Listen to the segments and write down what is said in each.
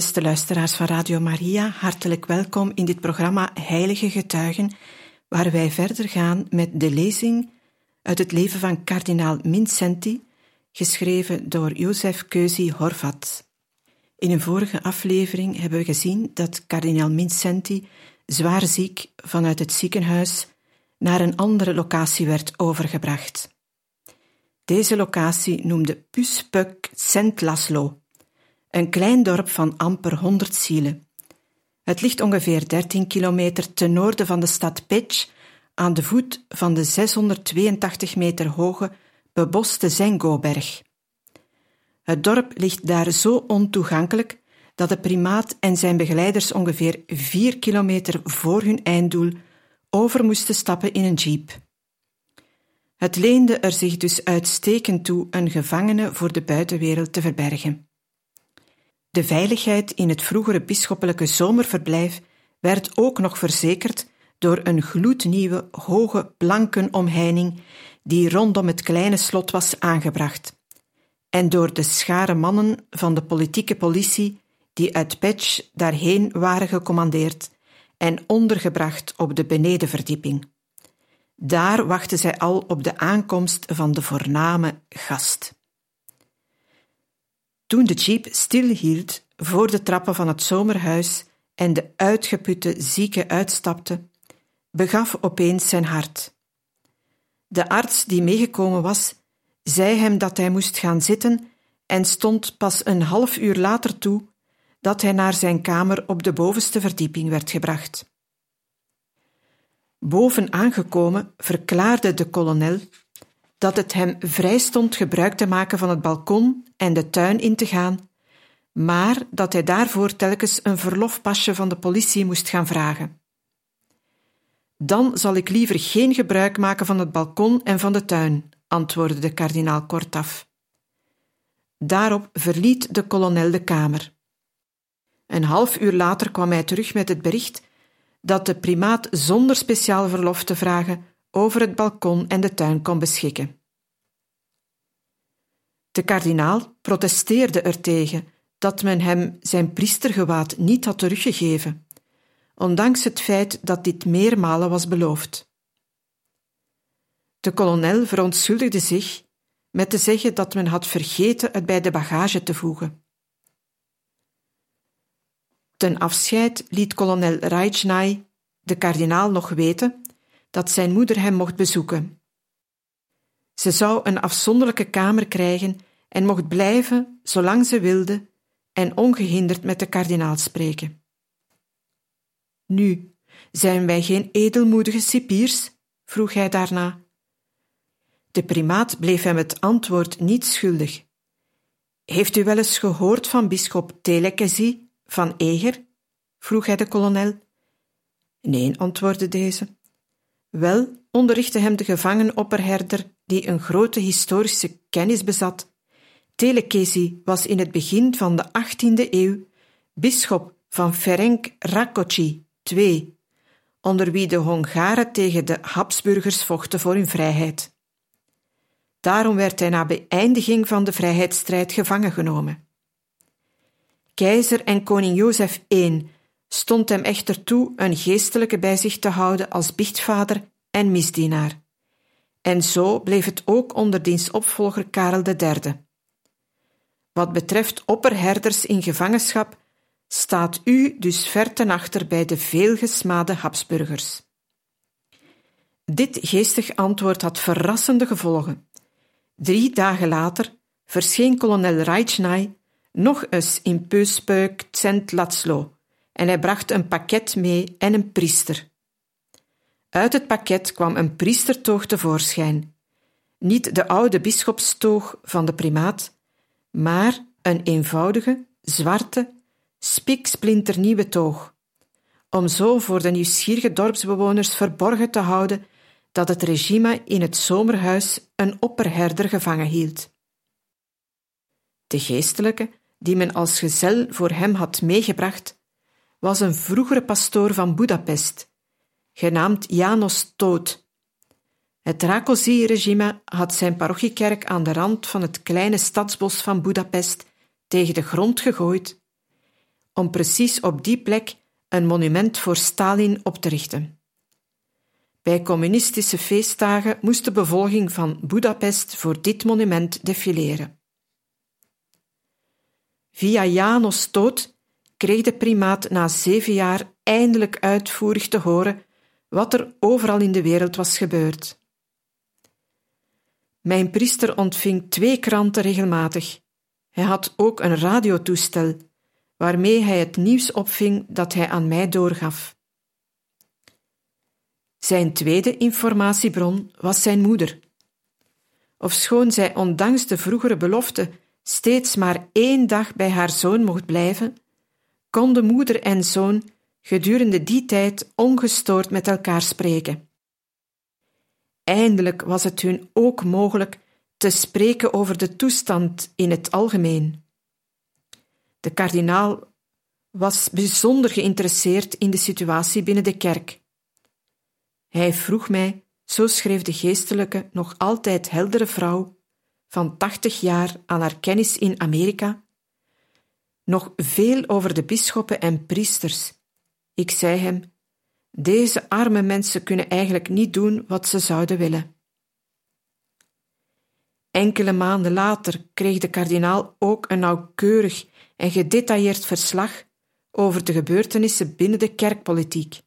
Beste luisteraars van Radio Maria, hartelijk welkom in dit programma Heilige Getuigen, waar wij verder gaan met de lezing uit het leven van kardinaal Mincenti, geschreven door Jozef Keuzi Horvat. In een vorige aflevering hebben we gezien dat kardinaal Mincenti zwaar ziek vanuit het ziekenhuis naar een andere locatie werd overgebracht. Deze locatie noemde Puspuk Saint Laszlo, een klein dorp van amper 100 zielen. Het ligt ongeveer 13 kilometer ten noorden van de stad Pech, aan de voet van de 682 meter hoge beboste Zengo-berg. Het dorp ligt daar zo ontoegankelijk dat de primaat en zijn begeleiders ongeveer 4 kilometer voor hun einddoel over moesten stappen in een jeep. Het leende er zich dus uitstekend toe een gevangene voor de buitenwereld te verbergen. De veiligheid in het vroegere bisschoppelijke zomerverblijf werd ook nog verzekerd door een gloednieuwe, hoge, omheining die rondom het kleine slot was aangebracht, en door de schare mannen van de politieke politie die uit Petch daarheen waren gecommandeerd en ondergebracht op de benedenverdieping. Daar wachten zij al op de aankomst van de voorname gast. Toen de jeep stilhield voor de trappen van het zomerhuis en de uitgeputte zieke uitstapte, begaf opeens zijn hart. De arts die meegekomen was, zei hem dat hij moest gaan zitten en stond pas een half uur later toe dat hij naar zijn kamer op de bovenste verdieping werd gebracht. Boven aangekomen verklaarde de kolonel dat het hem vrij stond gebruik te maken van het balkon en de tuin in te gaan, maar dat hij daarvoor telkens een verlofpasje van de politie moest gaan vragen. Dan zal ik liever geen gebruik maken van het balkon en van de tuin, antwoordde de kardinaal kortaf. Daarop verliet de kolonel de kamer. Een half uur later kwam hij terug met het bericht dat de primaat zonder speciaal verlof te vragen over het balkon en de tuin kon beschikken. De kardinaal protesteerde ertegen dat men hem zijn priestergewaad niet had teruggegeven, ondanks het feit dat dit meermalen was beloofd. De kolonel verontschuldigde zich met te zeggen dat men had vergeten het bij de bagage te voegen. Ten afscheid liet kolonel Rajnai de kardinaal nog weten dat zijn moeder hem mocht bezoeken. Ze zou een afzonderlijke kamer krijgen en mocht blijven zolang ze wilde en ongehinderd met de kardinaal spreken. Nu, zijn wij geen edelmoedige cipiers? vroeg hij daarna. De primaat bleef hem het antwoord niet schuldig. Heeft u wel eens gehoord van bisschop Telekesi van Eger? vroeg hij de kolonel. Nee, antwoordde deze. Wel onderrichtte hem de gevangen opperherder, die een grote historische kennis bezat. Telekesi was in het begin van de 18e eeuw bisschop van Ferenc Rakoczy II, onder wie de Hongaren tegen de Habsburgers vochten voor hun vrijheid. Daarom werd hij na beëindiging van de vrijheidsstrijd gevangen genomen. Keizer en koning Jozef I stond hem echter toe een geestelijke bij zich te houden als biechtvader en misdienaar. En zo bleef het ook onder diens opvolger Karel III. Wat betreft opperherders in gevangenschap, staat u dus ver ten achter bij de veelgesmade Habsburgers. Dit geestig antwoord had verrassende gevolgen. Drie dagen later verscheen kolonel Rajchnai nog eens in Peuspeuk Tsent Latslo en hij bracht een pakket mee en een priester. Uit het pakket kwam een priestertoog tevoorschijn. Niet de oude bisschopstoog van de primaat, maar een eenvoudige, zwarte, spiksplinternieuwe toog, om zo voor de nieuwsgierige dorpsbewoners verborgen te houden dat het regime in het zomerhuis een opperherder gevangen hield. De geestelijke, die men als gezel voor hem had meegebracht, was een vroegere pastoor van Budapest, genaamd Janos Toot. Het Rákóczi-regime had zijn parochiekerk aan de rand van het kleine stadsbos van Budapest tegen de grond gegooid, om precies op die plek een monument voor Stalin op te richten. Bij communistische feestdagen moest de bevolking van Budapest voor dit monument defileren. Via Janos dood kreeg de primaat na zeven jaar eindelijk uitvoerig te horen wat er overal in de wereld was gebeurd. Mijn priester ontving twee kranten regelmatig. Hij had ook een radiotoestel, waarmee hij het nieuws opving dat hij aan mij doorgaf. Zijn tweede informatiebron was zijn moeder. Ofschoon zij ondanks de vroegere belofte steeds maar één dag bij haar zoon mocht blijven, konden moeder en zoon gedurende die tijd ongestoord met elkaar spreken. Eindelijk was het hun ook mogelijk te spreken over de toestand in het algemeen. De kardinaal was bijzonder geïnteresseerd in de situatie binnen de kerk. Hij vroeg mij, zo schreef de geestelijke, nog altijd heldere vrouw, van tachtig jaar aan haar kennis in Amerika, nog veel over de bisschoppen en priesters. Ik zei hem: Deze arme mensen kunnen eigenlijk niet doen wat ze zouden willen. Enkele maanden later kreeg de kardinaal ook een nauwkeurig en gedetailleerd verslag over de gebeurtenissen binnen de kerkpolitiek,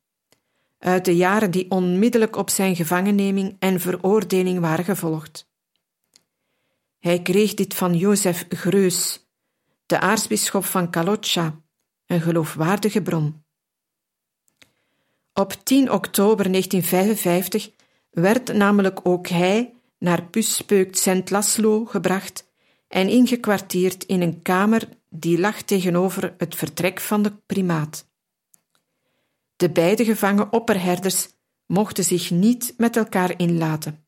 uit de jaren die onmiddellijk op zijn gevangenneming en veroordeling waren gevolgd. Hij kreeg dit van Jozef Greus, de aartsbisschop van Kalocsa, een geloofwaardige bron. Op 10 oktober 1955 werd namelijk ook hij naar Puspeukt Sint Laszlo gebracht en ingekwartierd in een kamer die lag tegenover het vertrek van de primaat. De beide gevangen opperherders mochten zich niet met elkaar inlaten.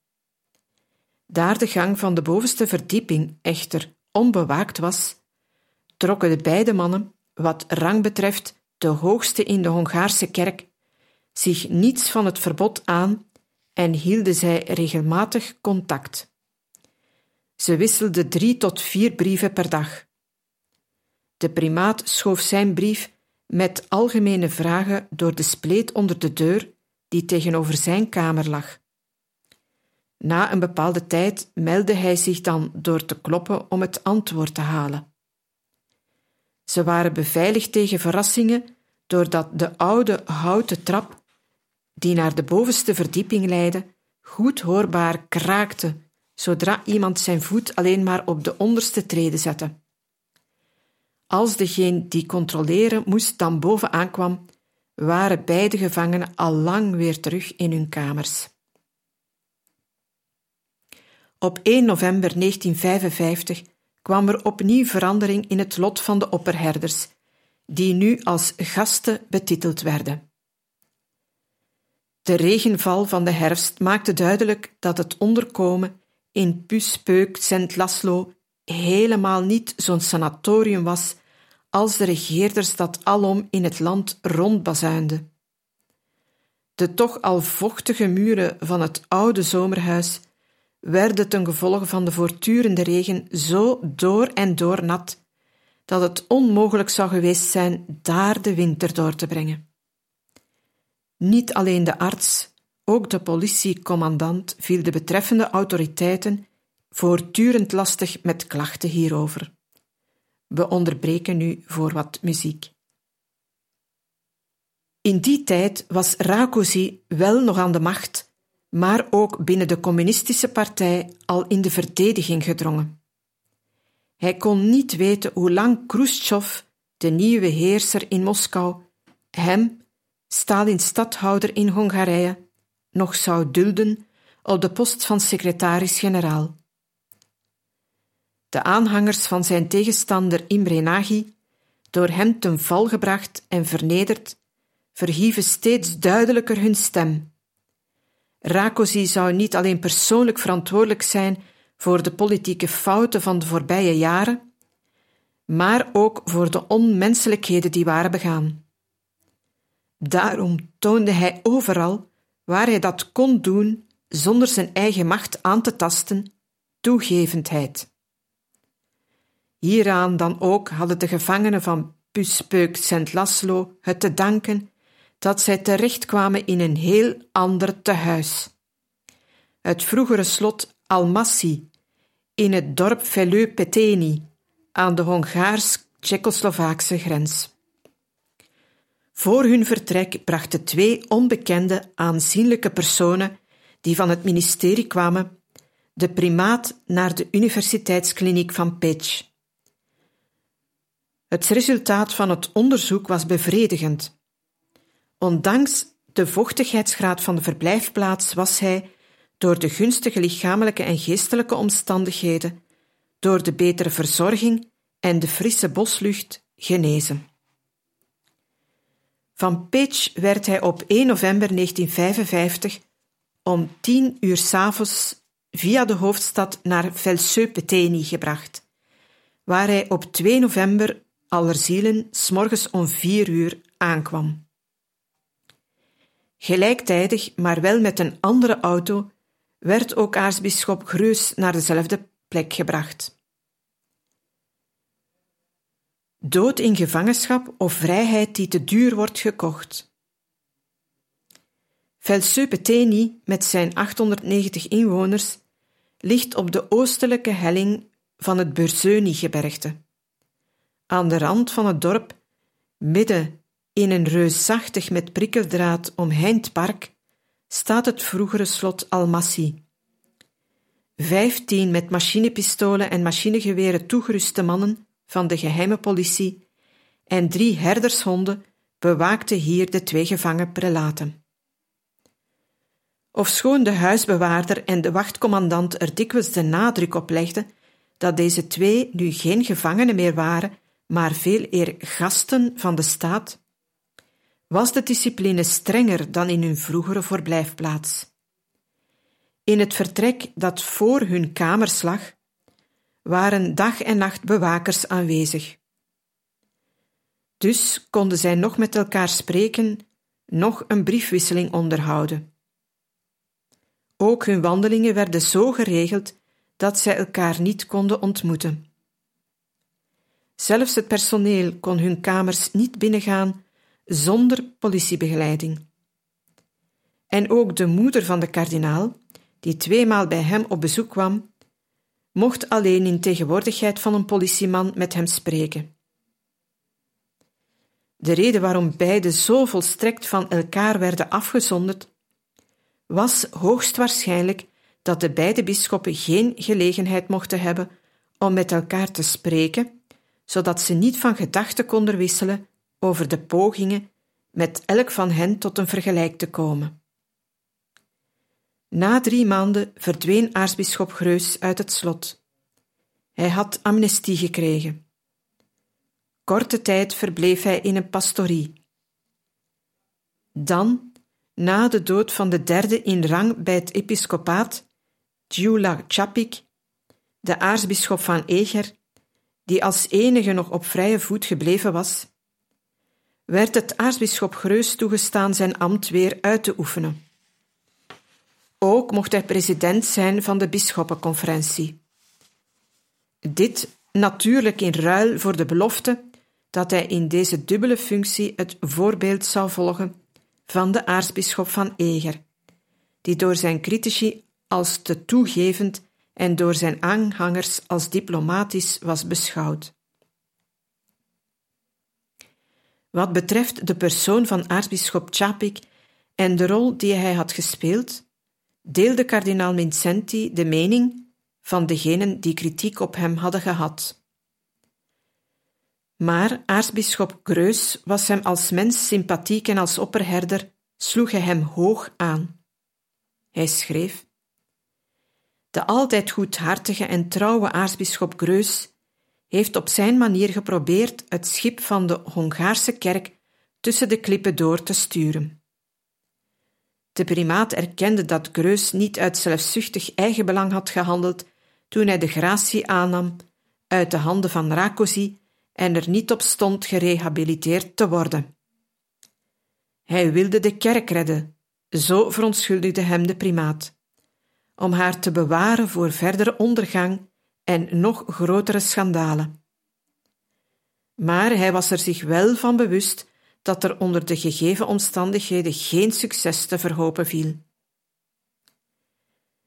Daar de gang van de bovenste verdieping echter onbewaakt was, trokken de beide mannen, wat rang betreft de hoogste in de Hongaarse kerk, zich niets van het verbod aan en hielden zij regelmatig contact. Ze wisselden drie tot vier brieven per dag. De primaat schoof zijn brief met algemene vragen door de spleet onder de deur die tegenover zijn kamer lag. Na een bepaalde tijd meldde hij zich dan door te kloppen om het antwoord te halen. Ze waren beveiligd tegen verrassingen doordat de oude houten trap, die naar de bovenste verdieping leidde, goed hoorbaar kraakte zodra iemand zijn voet alleen maar op de onderste trede zette. Als degene die controleren moest dan bovenaan kwam, waren beide gevangenen al lang weer terug in hun kamers. Op 1 november 1955 kwam er opnieuw verandering in het lot van de opperherders, die nu als gasten betiteld werden. De regenval van de herfst maakte duidelijk dat het onderkomen in Puspeuk Sint Laszlo helemaal niet zo'n sanatorium was als de regeerders dat alom in het land rondbazuinden. De toch al vochtige muren van het oude zomerhuis werden ten gevolge van de voortdurende regen zo door en door nat dat het onmogelijk zou geweest zijn daar de winter door te brengen. Niet alleen de arts, ook de politiecommandant viel de betreffende autoriteiten voortdurend lastig met klachten hierover. We onderbreken nu voor wat muziek. In die tijd was Rakosi wel nog aan de macht maar ook binnen de communistische partij al in de verdediging gedrongen. Hij kon niet weten hoe lang Khrushchev, de nieuwe heerser in Moskou, hem, Stalins stadhouder in Hongarije, nog zou dulden op de post van secretaris-generaal. De aanhangers van zijn tegenstander Imre Nagy, door hem ten val gebracht en vernederd, verhieven steeds duidelijker hun stem Rakosi zou niet alleen persoonlijk verantwoordelijk zijn voor de politieke fouten van de voorbije jaren, maar ook voor de onmenselijkheden die waren begaan. Daarom toonde hij overal, waar hij dat kon doen zonder zijn eigen macht aan te tasten, toegevendheid. Hieraan dan ook hadden de gevangenen van Puspeuk Sint Laszlo het te danken dat zij terechtkwamen in een heel ander tehuis. Het vroegere slot Almassi in het dorp Veleu-Peteni aan de Hongaars-Tsjechoslovaakse grens. Voor hun vertrek brachten twee onbekende aanzienlijke personen die van het ministerie kwamen de primaat naar de universiteitskliniek van Pécs. Het resultaat van het onderzoek was bevredigend. Ondanks de vochtigheidsgraad van de verblijfplaats was hij, door de gunstige lichamelijke en geestelijke omstandigheden, door de betere verzorging en de frisse boslucht, genezen. Van Pécs werd hij op 1 november 1955 om tien uur s'avonds via de hoofdstad naar Velseu-Peteni gebracht, waar hij op 2 november Allerzielen s'morgens om vier uur aankwam. Gelijktijdig, maar wel met een andere auto, werd ook aartsbisschop Greus naar dezelfde plek gebracht. Dood in gevangenschap of vrijheid die te duur wordt gekocht. Velseu-Peteni met zijn 890 inwoners ligt op de oostelijke helling van het Berzeunie-gebergte. Aan de rand van het dorp, midden in een reusachtig met prikkeldraad omheind park, staat het vroegere slot Almassi. Vijftien met machinepistolen en machinegeweren toegeruste mannen van de geheime politie en drie herdershonden bewaakten hier de twee gevangen prelaten. Ofschoon de huisbewaarder en de wachtcommandant er dikwijls de nadruk op legden dat deze twee nu geen gevangenen meer waren, maar veel eer gasten van de staat, was de discipline strenger dan in hun vroegere verblijfplaats. In het vertrek dat voor hun kamers lag, waren dag en nacht bewakers aanwezig. Dus konden zij nog met elkaar spreken, nog een briefwisseling onderhouden. Ook hun wandelingen werden zo geregeld dat zij elkaar niet konden ontmoeten. Zelfs het personeel kon hun kamers niet binnengaan zonder politiebegeleiding. En ook de moeder van de kardinaal, die tweemaal bij hem op bezoek kwam, mocht alleen in tegenwoordigheid van een politieman met hem spreken. De reden waarom beiden zo volstrekt van elkaar werden afgezonderd, was hoogstwaarschijnlijk dat de beide bisschoppen geen gelegenheid mochten hebben om met elkaar te spreken, zodat ze niet van gedachten konden wisselen over de pogingen met elk van hen tot een vergelijk te komen. Na drie maanden verdween aartsbisschop Greus uit het slot. Hij had amnestie gekregen. Korte tijd verbleef hij in een pastorie. Dan, na de dood van de derde in rang bij het episcopaat, Giula Chapik, de aartsbisschop van Eger, die als enige nog op vrije voet gebleven was, werd het aartsbisschop Greus toegestaan zijn ambt weer uit te oefenen. Ook mocht hij president zijn van de bisschoppenconferentie. Dit natuurlijk in ruil voor de belofte dat hij in deze dubbele functie het voorbeeld zou volgen van de aartsbisschop van Eger, die door zijn critici als te toegevend en door zijn aanhangers als diplomatisch was beschouwd. Wat betreft de persoon van aartsbisschop Chapik en de rol die hij had gespeeld, deelde kardinaal Vincenti de mening van degenen die kritiek op hem hadden gehad. Maar aartsbisschop Greus was hem als mens sympathiek en als opperherder sloeg hij hem hoog aan. Hij schreef: De altijd goedhartige en trouwe aartsbisschop Greus heeft op zijn manier geprobeerd het schip van de Hongaarse kerk tussen de klippen door te sturen. De primaat erkende dat Greus niet uit zelfzuchtig eigenbelang had gehandeld toen hij de gratie aannam uit de handen van Rakosi en er niet op stond gerehabiliteerd te worden. Hij wilde de kerk redden, zo verontschuldigde hem de primaat, om haar te bewaren voor verdere ondergang en nog grotere schandalen. Maar hij was er zich wel van bewust dat er onder de gegeven omstandigheden geen succes te verhopen viel.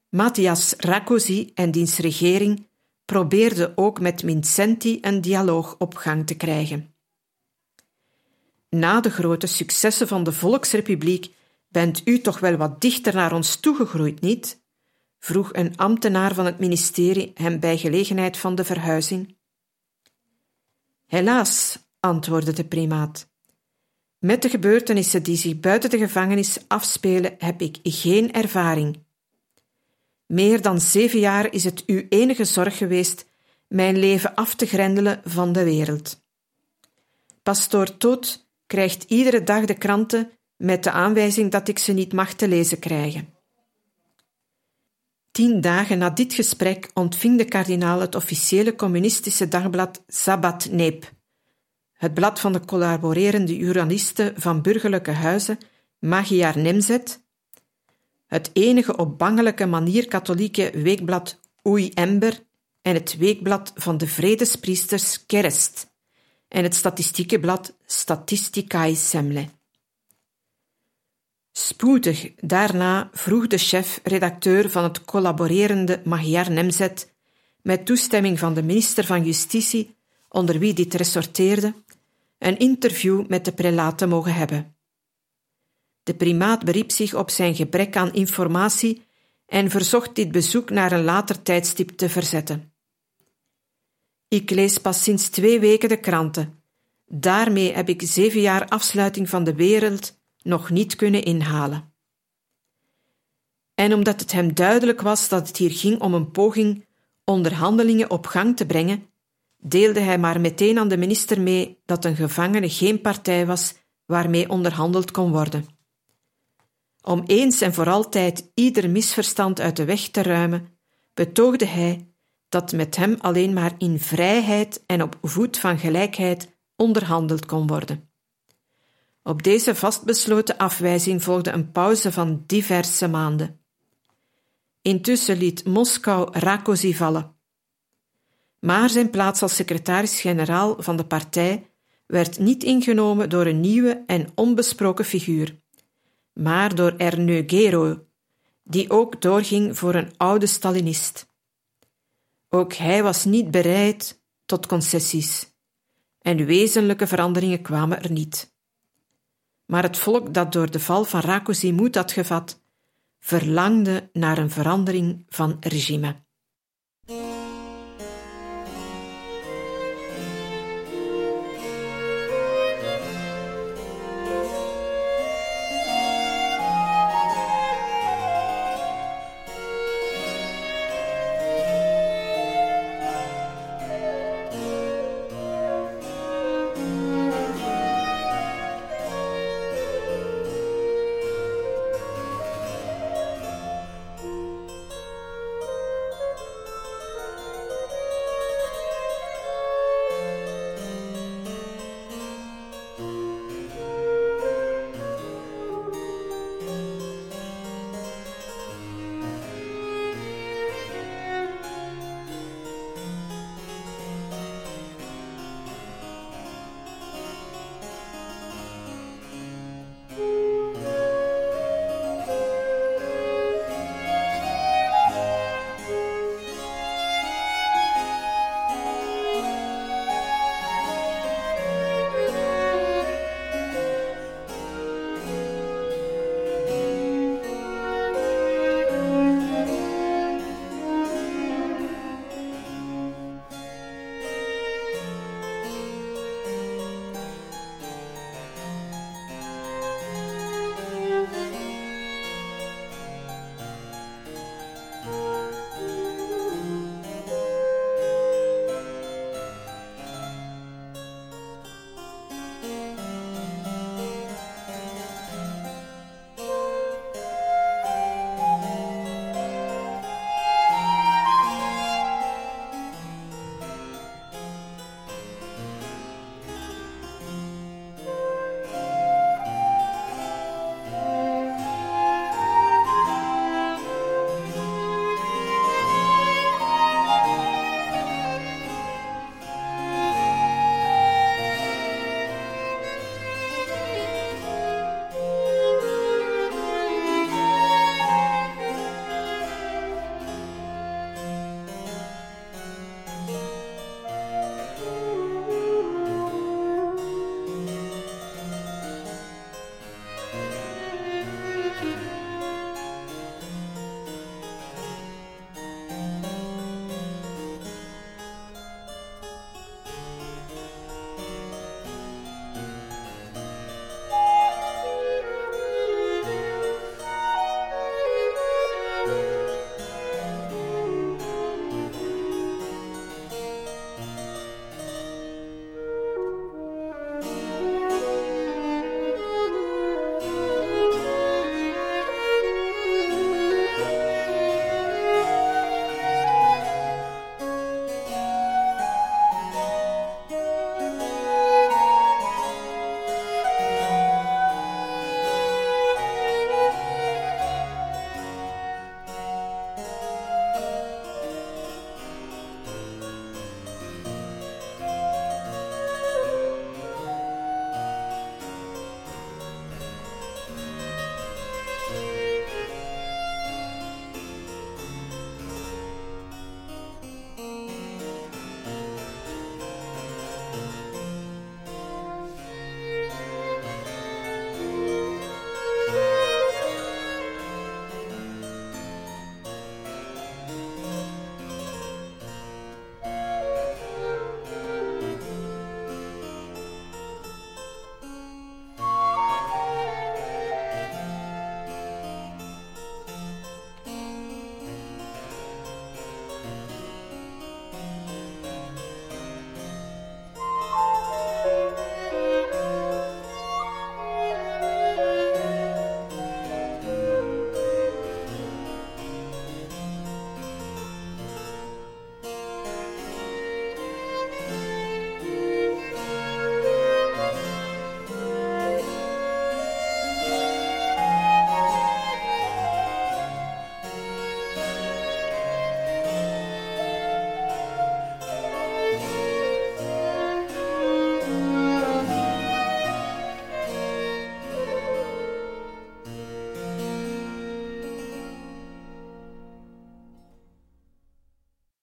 Matthias Rakosi en diens regering probeerden ook met Vincenti een dialoog op gang te krijgen. Na de grote successen van de Volksrepubliek bent u toch wel wat dichter naar ons toegegroeid, niet? Vroeg een ambtenaar van het ministerie hem bij gelegenheid van de verhuizing. Helaas, antwoordde de primaat. Met de gebeurtenissen die zich buiten de gevangenis afspelen, heb ik geen ervaring. Meer dan zeven jaar is het uw enige zorg geweest mijn leven af te grendelen van de wereld. Pastoor Toot krijgt iedere dag de kranten met de aanwijzing dat ik ze niet mag te lezen krijgen. Tien dagen na dit gesprek ontving de kardinaal het officiële communistische dagblad Sabbat Neep, het blad van de collaborerende journalisten van burgerlijke huizen Magyar Nemzet, het enige op bangelijke manier katholieke weekblad Oei Ember en het weekblad van de vredespriesters Kerst en het statistiekenblad Statisticae Semle. Spoedig daarna vroeg de chef-redacteur van het collaborerende Magyar Nemzet, met toestemming van de minister van Justitie, onder wie dit ressorteerde, een interview met de prelaat te mogen hebben. De primaat beriep zich op zijn gebrek aan informatie en verzocht dit bezoek naar een later tijdstip te verzetten. Ik lees pas sinds twee weken de kranten. Daarmee heb ik zeven jaar afsluiting van de wereld nog niet kunnen inhalen. En omdat het hem duidelijk was dat het hier ging om een poging onderhandelingen op gang te brengen, deelde hij maar meteen aan de minister mee dat een gevangene geen partij was waarmee onderhandeld kon worden. Om eens en voor altijd ieder misverstand uit de weg te ruimen, betoogde hij dat met hem alleen maar in vrijheid en op voet van gelijkheid onderhandeld kon worden. Op deze vastbesloten afwijzing volgde een pauze van diverse maanden. Intussen liet Moskou Rakosi vallen. Maar zijn plaats als secretaris-generaal van de partij werd niet ingenomen door een nieuwe en onbesproken figuur, maar door Erneu Gero, die ook doorging voor een oude Stalinist. Ook hij was niet bereid tot concessies, en wezenlijke veranderingen kwamen er niet maar het volk dat door de val van Rakosi moed had gevat, verlangde naar een verandering van regime.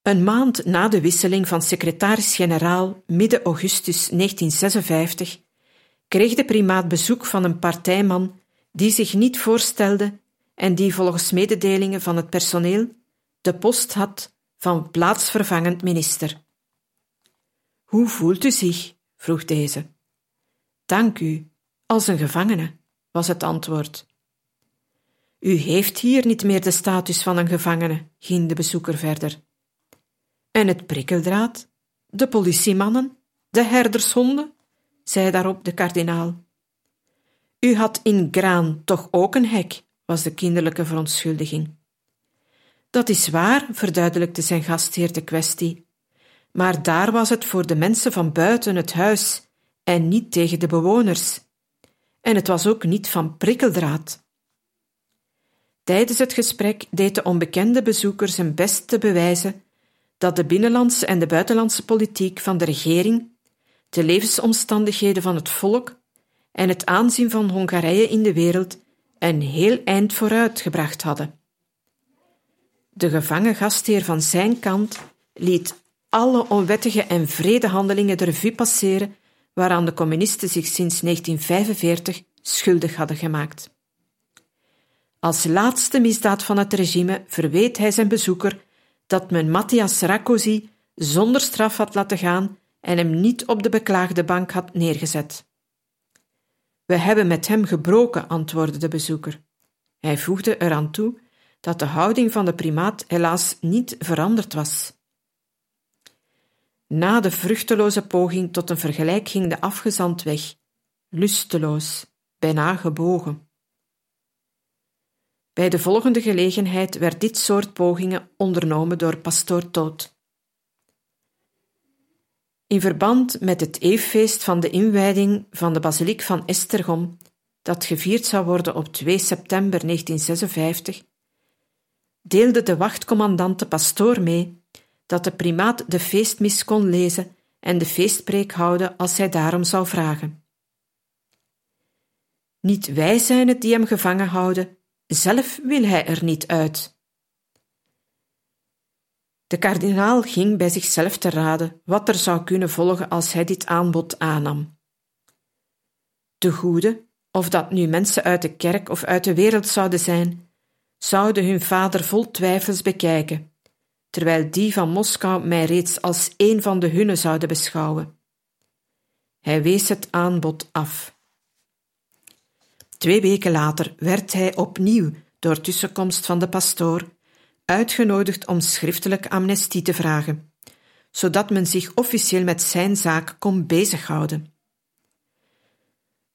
Een maand na de wisseling van secretaris-generaal midden augustus 1956 kreeg de primaat bezoek van een partijman die zich niet voorstelde en die volgens mededelingen van het personeel de post had van plaatsvervangend minister. Hoe voelt u zich? vroeg deze. Dank u, als een gevangene, was het antwoord. U heeft hier niet meer de status van een gevangene, ging de bezoeker verder. En het prikkeldraad, de politiemannen, de herdershonden, zei daarop de kardinaal. U had in Graan toch ook een hek, was de kinderlijke verontschuldiging. Dat is waar, verduidelijkte zijn gastheer de kwestie. Maar daar was het voor de mensen van buiten het huis en niet tegen de bewoners. En het was ook niet van prikkeldraad. Tijdens het gesprek deed de onbekende bezoeker zijn best te bewijzen dat de binnenlandse en de buitenlandse politiek van de regering, de levensomstandigheden van het volk en het aanzien van Hongarije in de wereld een heel eind vooruit gebracht hadden. De gevangen gastheer van zijn kant liet alle onwettige en vrede handelingen de revue passeren waaraan de communisten zich sinds 1945 schuldig hadden gemaakt. Als laatste misdaad van het regime verweet hij zijn bezoeker dat men Matthias Rakosi zonder straf had laten gaan en hem niet op de beklaagde bank had neergezet. We hebben met hem gebroken, antwoordde de bezoeker. Hij voegde eraan toe dat de houding van de primaat helaas niet veranderd was. Na de vruchteloze poging tot een vergelijk ging de afgezant weg, lusteloos, bijna gebogen. Bij de volgende gelegenheid werd dit soort pogingen ondernomen door pastoor Toot. In verband met het eeffeest van de inwijding van de basiliek van Estergom, dat gevierd zou worden op 2 september 1956, deelde de wachtcommandant de pastoor mee dat de primaat de feestmis kon lezen en de feestpreek houden als hij daarom zou vragen. Niet wij zijn het die hem gevangen houden, zelf wil hij er niet uit. De kardinaal ging bij zichzelf te raden wat er zou kunnen volgen als hij dit aanbod aannam. De goede, of dat nu mensen uit de kerk of uit de wereld zouden zijn, zouden hun vader vol twijfels bekijken, terwijl die van Moskou mij reeds als een van de hunne zouden beschouwen. Hij wees het aanbod af. Twee weken later werd hij opnieuw, door tussenkomst van de pastoor, uitgenodigd om schriftelijk amnestie te vragen, zodat men zich officieel met zijn zaak kon bezighouden.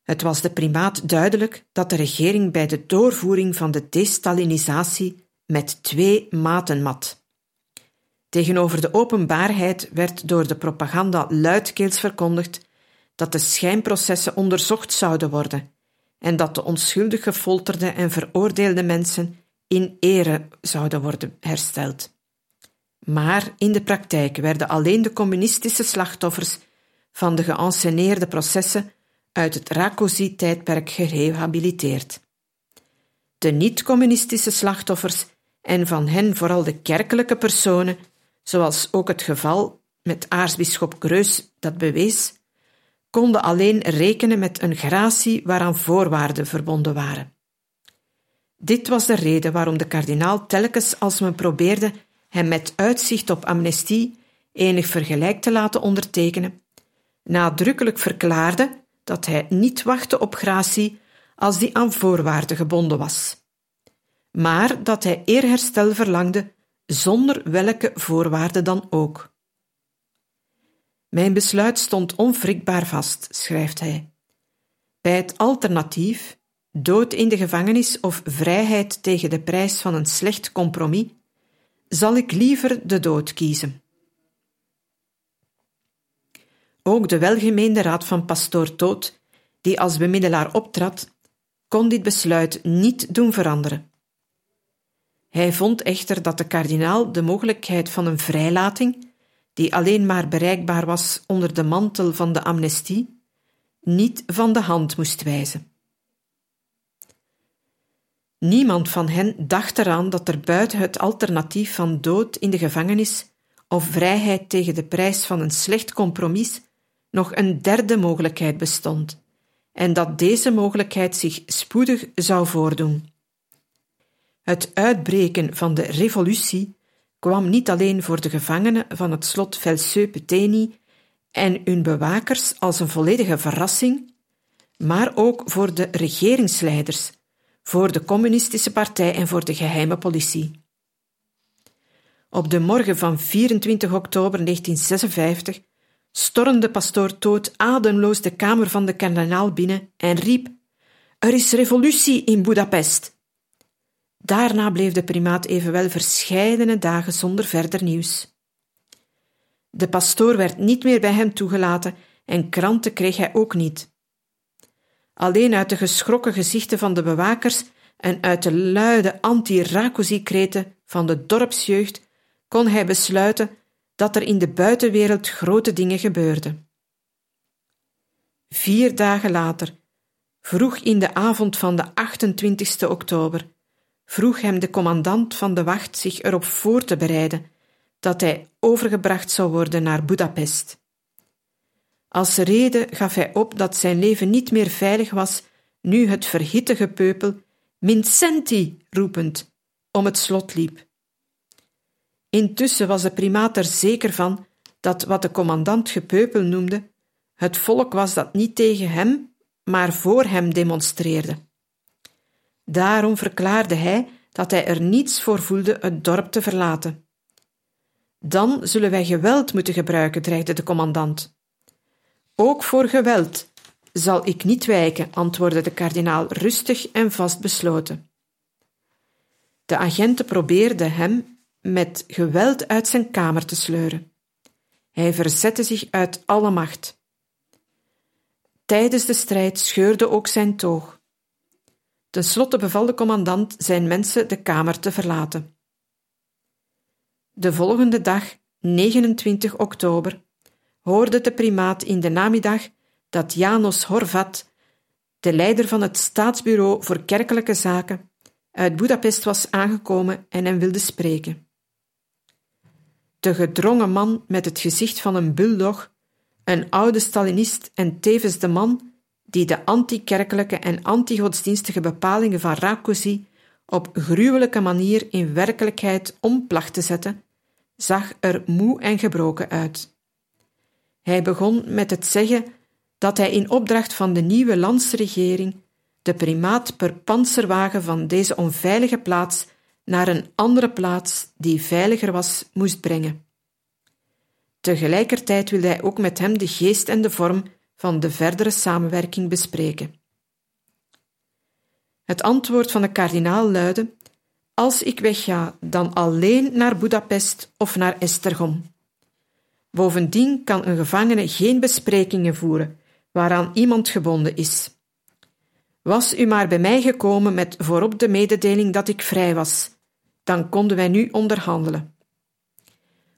Het was de primaat duidelijk dat de regering bij de doorvoering van de destalinisatie met twee maten mat. Tegenover de openbaarheid werd door de propaganda luidkeels verkondigd dat de schijnprocessen onderzocht zouden worden en dat de onschuldig gefolterde en veroordeelde mensen in ere zouden worden hersteld. Maar in de praktijk werden alleen de communistische slachtoffers van de geënsceneerde processen uit het Rakosi-tijdperk gerehabiliteerd. De niet-communistische slachtoffers en van hen vooral de kerkelijke personen, zoals ook het geval met aartsbisschop Greus dat bewees, konden alleen rekenen met een gratie waaraan voorwaarden verbonden waren. Dit was de reden waarom de kardinaal telkens als men probeerde hem met uitzicht op amnestie enig vergelijk te laten ondertekenen, nadrukkelijk verklaarde dat hij niet wachtte op gratie als die aan voorwaarden gebonden was, maar dat hij eerherstel verlangde zonder welke voorwaarden dan ook. Mijn besluit stond onwrikbaar vast, schrijft hij. Bij het alternatief, dood in de gevangenis of vrijheid tegen de prijs van een slecht compromis, zal ik liever de dood kiezen. Ook de welgemeende raad van pastoor Toot, die als bemiddelaar optrad, kon dit besluit niet doen veranderen. Hij vond echter dat de kardinaal de mogelijkheid van een vrijlating, die alleen maar bereikbaar was onder de mantel van de amnestie, niet van de hand moest wijzen. Niemand van hen dacht eraan dat er buiten het alternatief van dood in de gevangenis of vrijheid tegen de prijs van een slecht compromis nog een derde mogelijkheid bestond, en dat deze mogelijkheid zich spoedig zou voordoen. Het uitbreken van de revolutie kwam niet alleen voor de gevangenen van het slot Velseu-Peteni en hun bewakers als een volledige verrassing, maar ook voor de regeringsleiders, voor de communistische partij en voor de geheime politie. Op de morgen van 24 oktober 1956 stormde pastoor Toot ademloos de kamer van de kardinaal binnen en riep: Er is revolutie in Budapest. Daarna bleef de primaat evenwel verscheidene dagen zonder verder nieuws. De pastoor werd niet meer bij hem toegelaten en kranten kreeg hij ook niet. Alleen uit de geschrokken gezichten van de bewakers en uit de luide anti-Rakosi-kreten van de dorpsjeugd kon hij besluiten dat er in de buitenwereld grote dingen gebeurden. Vier dagen later, vroeg in de avond van de 28 oktober, vroeg hem de commandant van de wacht zich erop voor te bereiden dat hij overgebracht zou worden naar Budapest. Als reden gaf hij op dat zijn leven niet meer veilig was nu het verhitte gepeupel Mincenti roepend om het slot liep. Intussen was de primaat er zeker van dat wat de commandant gepeupel noemde, het volk was dat niet tegen hem, maar voor hem demonstreerde. Daarom verklaarde hij dat hij er niets voor voelde het dorp te verlaten. Dan zullen wij geweld moeten gebruiken, dreigde de commandant. Ook voor geweld zal ik niet wijken, antwoordde de kardinaal rustig en vastbesloten. De agenten probeerden hem met geweld uit zijn kamer te sleuren. Hij verzette zich uit alle macht. Tijdens de strijd scheurde ook zijn toog. Ten slotte beval de commandant zijn mensen de kamer te verlaten. De volgende dag, 29 oktober, hoorde de primaat in de namiddag dat Janos Horvat, de leider van het Staatsbureau voor Kerkelijke Zaken, uit Budapest was aangekomen en hem wilde spreken. De gedrongen man met het gezicht van een bulldog, een oude Stalinist en tevens de man die de anti-kerkelijke en anti-godsdienstige bepalingen van Rákosi op gruwelijke manier in werkelijkheid om placht te zetten, zag er moe en gebroken uit. Hij begon met het zeggen dat hij in opdracht van de nieuwe landsregering de primaat per panzerwagen van deze onveilige plaats naar een andere plaats die veiliger was, moest brengen. Tegelijkertijd wilde hij ook met hem de geest en de vorm van de verdere samenwerking bespreken. Het antwoord van de kardinaal luidde: Als ik wegga, dan alleen naar Budapest of naar Estergom. Bovendien kan een gevangene geen besprekingen voeren waaraan iemand gebonden is. Was u maar bij mij gekomen met voorop de mededeling dat ik vrij was, dan konden wij nu onderhandelen.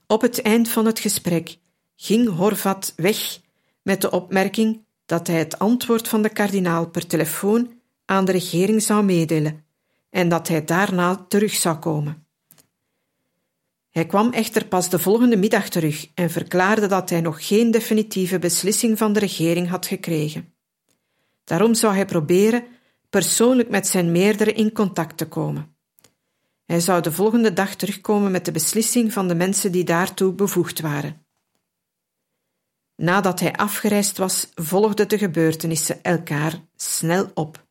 Op het eind van het gesprek ging Horvat weg met de opmerking dat hij het antwoord van de kardinaal per telefoon aan de regering zou meedelen en dat hij daarna terug zou komen. Hij kwam echter pas de volgende middag terug en verklaarde dat hij nog geen definitieve beslissing van de regering had gekregen. Daarom zou hij proberen persoonlijk met zijn meerdere in contact te komen. Hij zou de volgende dag terugkomen met de beslissing van de mensen die daartoe bevoegd waren. Nadat hij afgereisd was, volgden de gebeurtenissen elkaar snel op.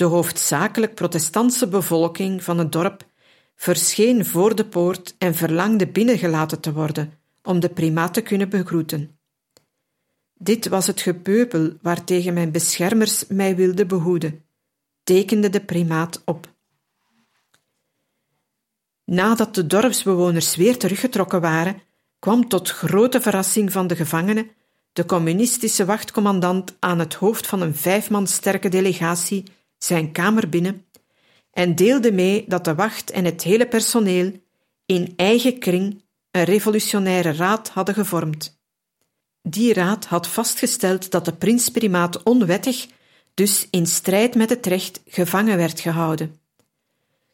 De hoofdzakelijk protestantse bevolking van het dorp verscheen voor de poort en verlangde binnengelaten te worden om de primaat te kunnen begroeten. Dit was het gepeupel waartegen mijn beschermers mij wilden behoeden, tekende de primaat op. Nadat de dorpsbewoners weer teruggetrokken waren, kwam tot grote verrassing van de gevangenen de communistische wachtcommandant aan het hoofd van een vijfman sterke delegatie zijn kamer binnen en deelde mee dat de wacht en het hele personeel in eigen kring een revolutionaire raad hadden gevormd. Die raad had vastgesteld dat de prins-primaat onwettig, dus in strijd met het recht, gevangen werd gehouden.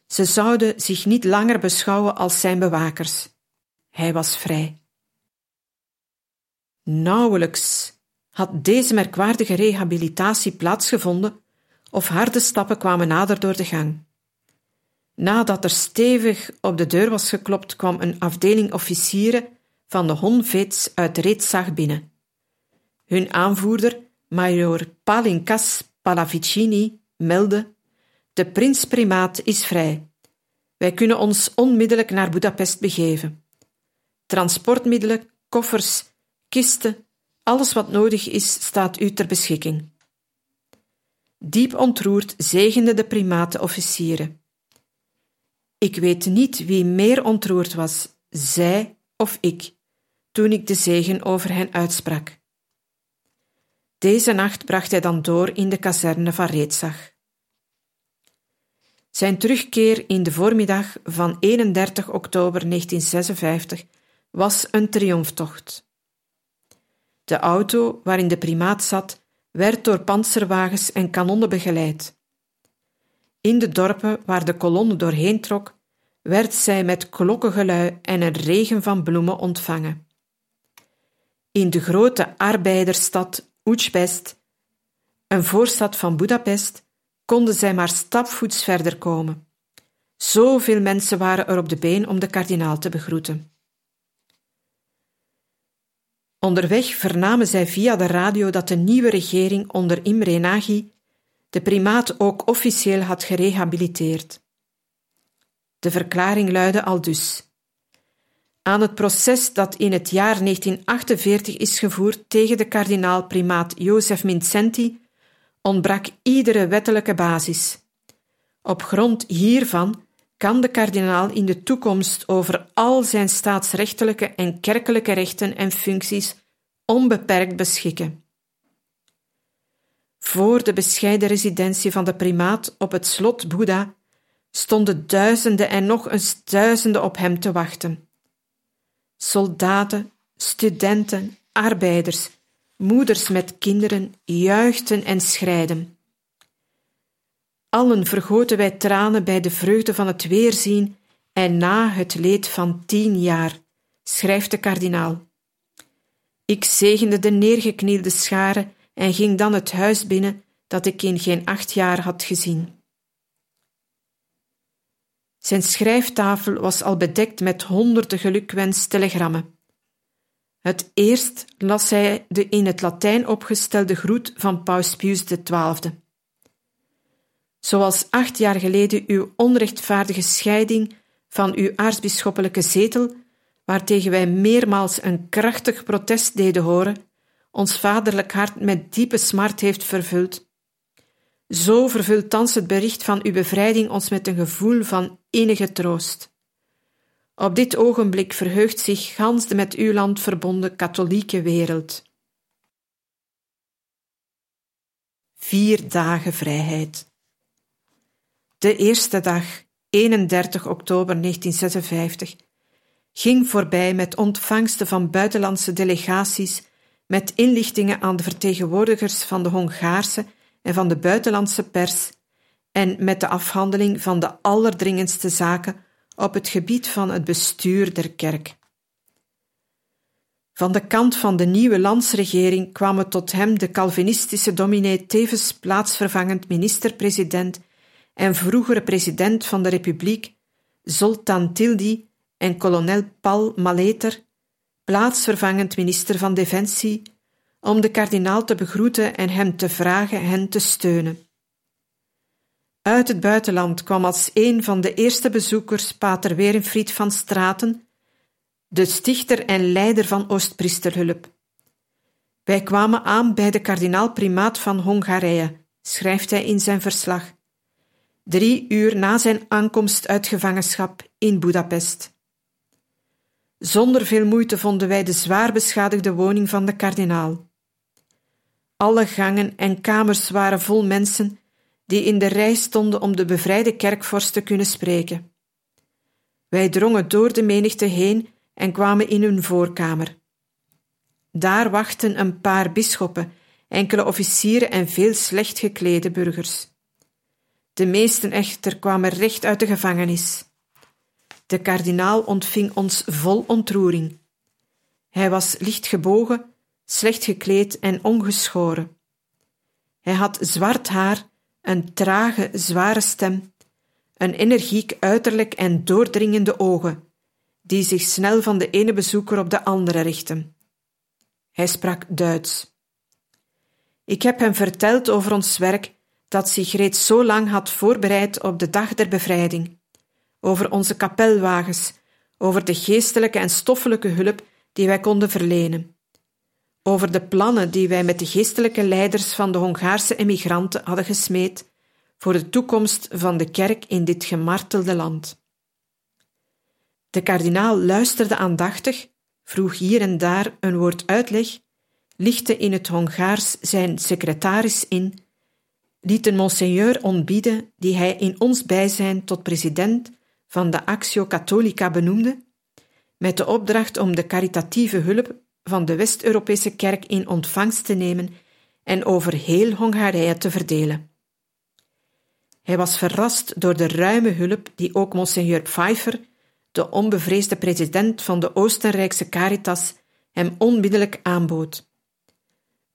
Ze zouden zich niet langer beschouwen als zijn bewakers. Hij was vrij. Nauwelijks had deze merkwaardige rehabilitatie plaatsgevonden, of harde stappen kwamen nader door de gang. Nadat er stevig op de deur was geklopt, kwam een afdeling officieren van de Honvets uit Reetzag binnen. Hun aanvoerder, major Palinkas Pallavicini, meldde: De prins-primaat is vrij. Wij kunnen ons onmiddellijk naar Budapest begeven. Transportmiddelen, koffers, kisten, alles wat nodig is, staat u ter beschikking. Diep ontroerd zegende de primaat de officieren. Ik weet niet wie meer ontroerd was, zij of ik, toen ik de zegen over hen uitsprak. Deze nacht bracht hij dan door in de kazerne van Reetzag. Zijn terugkeer in de voormiddag van 31 oktober 1956 was een triomftocht. De auto waarin de primaat zat, werd door panzerwagens en kanonnen begeleid. In de dorpen waar de kolonne doorheen trok, werd zij met klokkengelui en een regen van bloemen ontvangen. In de grote arbeidersstad Újpest, een voorstad van Budapest, konden zij maar stapvoets verder komen. Zoveel mensen waren er op de been om de kardinaal te begroeten. Onderweg vernamen zij via de radio dat de nieuwe regering onder Imre Nagy de primaat ook officieel had gerehabiliteerd. De verklaring luidde aldus. Aan het proces dat in het jaar 1948 is gevoerd tegen de kardinaal-primaat Jozef Mincenti ontbrak iedere wettelijke basis. Op grond hiervan kan de kardinaal in de toekomst over al zijn staatsrechtelijke en kerkelijke rechten en functies onbeperkt beschikken. Voor de bescheiden residentie van de primaat op het slot Boeddha stonden duizenden en nog eens duizenden op hem te wachten. Soldaten, studenten, arbeiders, moeders met kinderen juichten en schreiden. Allen vergoten wij tranen bij de vreugde van het weerzien en na het leed van tien jaar, schrijft de kardinaal. Ik zegende de neergeknielde scharen en ging dan het huis binnen dat ik in geen acht jaar had gezien. Zijn schrijftafel was al bedekt met honderden gelukwenstelegrammen. Het eerst las hij de in het Latijn opgestelde groet van Paus Pius XII. Zoals acht jaar geleden uw onrechtvaardige scheiding van uw aartsbisschoppelijke zetel, waartegen wij meermaals een krachtig protest deden horen, ons vaderlijk hart met diepe smart heeft vervuld. Zo vervult thans het bericht van uw bevrijding ons met een gevoel van enige troost. Op dit ogenblik verheugt zich gans de met uw land verbonden katholieke wereld. Vier dagen vrijheid. De eerste dag, 31 oktober 1956, ging voorbij met ontvangsten van buitenlandse delegaties, met inlichtingen aan de vertegenwoordigers van de Hongaarse en van de buitenlandse pers, en met de afhandeling van de allerdringendste zaken op het gebied van het bestuur der kerk. Van de kant van de nieuwe landsregering kwamen tot hem de Calvinistische dominee tevens plaatsvervangend minister-president en vroegere president van de Republiek, Zoltan Tildi en kolonel Paul Maleter, plaatsvervangend minister van Defensie, om de kardinaal te begroeten en hem te vragen hen te steunen. Uit het buitenland kwam als een van de eerste bezoekers pater Werenfried van Straten, de stichter en leider van Oostpriesterhulp. Wij kwamen aan bij de kardinaal-primaat van Hongarije, schrijft hij in zijn verslag, drie uur na zijn aankomst uit gevangenschap in Budapest. Zonder veel moeite vonden wij de zwaar beschadigde woning van de kardinaal. Alle gangen en kamers waren vol mensen die in de rij stonden om de bevrijde kerkvorst te kunnen spreken. Wij drongen door de menigte heen en kwamen in hun voorkamer. Daar wachten een paar bisschoppen, enkele officieren en veel slecht geklede burgers. De meesten echter kwamen recht uit de gevangenis. De kardinaal ontving ons vol ontroering. Hij was licht gebogen, slecht gekleed en ongeschoren. Hij had zwart haar, een trage, zware stem, een energiek uiterlijk en doordringende ogen, die zich snel van de ene bezoeker op de andere richtten. Hij sprak Duits. Ik heb hem verteld over ons werk dat zich reeds zo lang had voorbereid op de dag der bevrijding, over onze kapelwagens, over de geestelijke en stoffelijke hulp die wij konden verlenen, over de plannen die wij met de geestelijke leiders van de Hongaarse emigranten hadden gesmeed voor de toekomst van de kerk in dit gemartelde land. De kardinaal luisterde aandachtig, vroeg hier en daar een woord uitleg, lichtte in het Hongaars zijn secretaris in, liet een monseigneur ontbieden die hij in ons bijzijn tot president van de Actio Catholica benoemde, met de opdracht om de caritatieve hulp van de West-Europese kerk in ontvangst te nemen en over heel Hongarije te verdelen. Hij was verrast door de ruime hulp die ook monseigneur Pfeiffer, de onbevreesde president van de Oostenrijkse Caritas, hem onmiddellijk aanbood.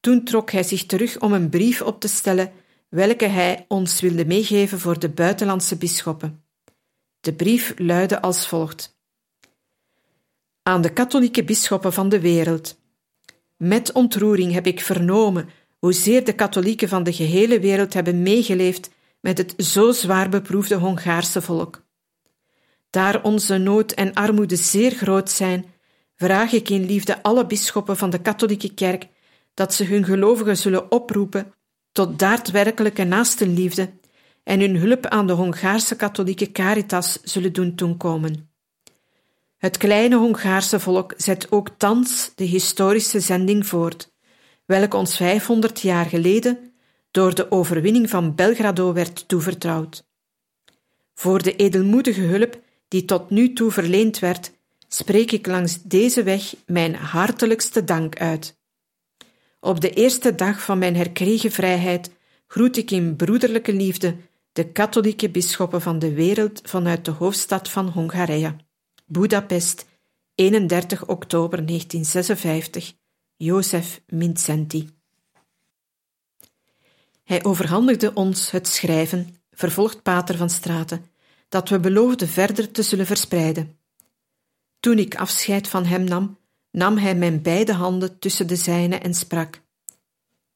Toen trok hij zich terug om een brief op te stellen, welke hij ons wilde meegeven voor de buitenlandse bisschoppen. De brief luidde als volgt: Aan de katholieke bisschoppen van de wereld. Met ontroering heb ik vernomen hoezeer de katholieken van de gehele wereld hebben meegeleefd met het zo zwaar beproefde Hongaarse volk. Daar onze nood en armoede zeer groot zijn, vraag ik in liefde alle bisschoppen van de katholieke kerk dat ze hun gelovigen zullen oproepen tot daadwerkelijke naastenliefde en hun hulp aan de Hongaarse katholieke caritas zullen doen toekomen. Het kleine Hongaarse volk zet ook thans de historische zending voort, welke ons 500 jaar geleden door de overwinning van Belgrado werd toevertrouwd. Voor de edelmoedige hulp die tot nu toe verleend werd, spreek ik langs deze weg mijn hartelijkste dank uit. Op de eerste dag van mijn herkregen vrijheid groet ik in broederlijke liefde de katholieke bisschoppen van de wereld vanuit de hoofdstad van Hongarije, Budapest, 31 oktober 1956, Jozef Mincenti. Hij overhandigde ons het schrijven, vervolgt Pater van Straten, dat we beloofden verder te zullen verspreiden. Toen ik afscheid van hem nam, nam hij mijn beide handen tussen de zijne en sprak: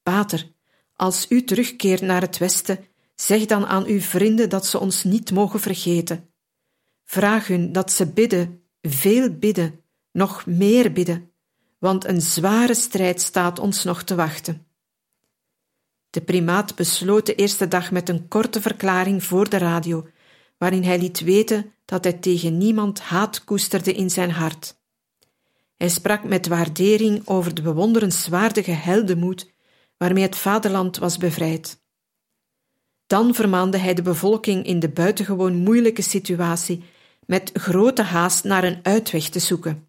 Pater, als u terugkeert naar het Westen, zeg dan aan uw vrienden dat ze ons niet mogen vergeten. Vraag hun dat ze bidden, veel bidden, nog meer bidden, want een zware strijd staat ons nog te wachten. De primaat besloot de eerste dag met een korte verklaring voor de radio, waarin hij liet weten dat hij tegen niemand haat koesterde in zijn hart. Hij sprak met waardering over de bewonderenswaardige heldenmoed waarmee het vaderland was bevrijd. Dan vermaande hij de bevolking in de buitengewoon moeilijke situatie met grote haast naar een uitweg te zoeken.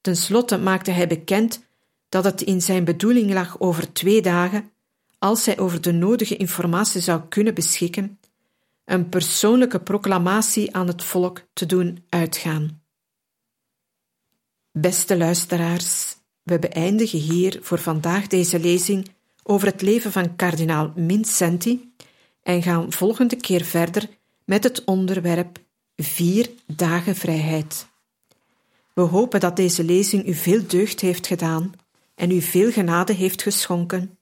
Ten slotte maakte hij bekend dat het in zijn bedoeling lag over twee dagen, als hij over de nodige informatie zou kunnen beschikken, een persoonlijke proclamatie aan het volk te doen uitgaan. Beste luisteraars, we beëindigen hier voor vandaag deze lezing over het leven van kardinaal Mincenti en gaan volgende keer verder met het onderwerp Vier dagen vrijheid. We hopen dat deze lezing u veel deugd heeft gedaan en u veel genade heeft geschonken.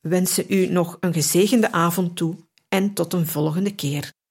We wensen u nog een gezegende avond toe en tot een volgende keer.